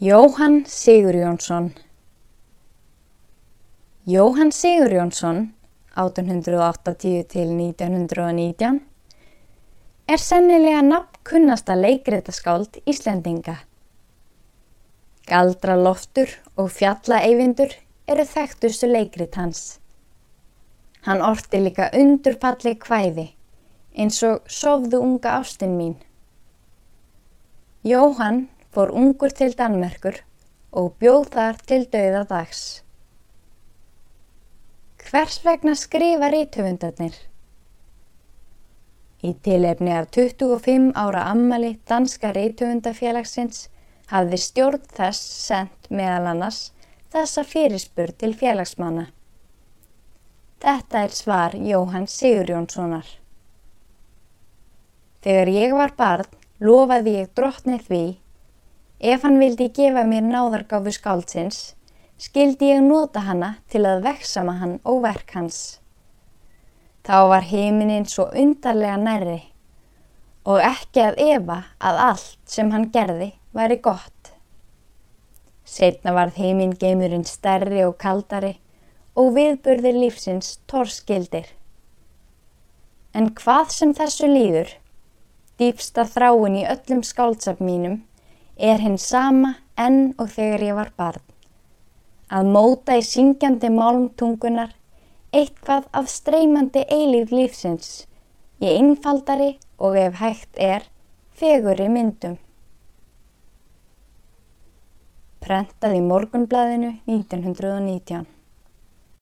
Jóhann Sigurjónsson Jóhann Sigurjónsson 1880-1919 er sennilega nafnkunnasta leikritaskáld Íslendinga. Galdra loftur og fjallaeyvindur eru þekktustu leikrit hans. Hann orti líka undurfalli kvæði eins og Sofðu unga ástinn mín. Jóhann fór ungur til Danmerkur og bjóð þar til dauða dags. Hvers vegna skrifa rítufundarnir? Í tilefni af 25 ára ammali Danska rítvöndafélagsins hafði stjórn þess sendt meðal annars þessa fyrirspur til félagsmanna. Þetta er svar Jóhann Sigurjónssonar. Þegar ég var barn lofaði ég drottni því, ef hann vildi gefa mér náðargáfu skáldsins, skildi ég nota hana til að veksama hann og verk hans. Þá var heiminin svo undarlega nærri og ekki að efa að allt sem hann gerði væri gott. Setna varð heiminn geimurinn stærri og kaldari og viðburðir lífsins torskildir. En hvað sem þessu líður, dýpsta þráin í öllum skáldsaf mínum, er hinn sama enn og þegar ég var barn. Að móta í syngjandi málmtungunar eitthvað af streymandi eilíf lífsins í einfaldari og ef hægt er, feguri myndum. Prentað í morgunblæðinu 1919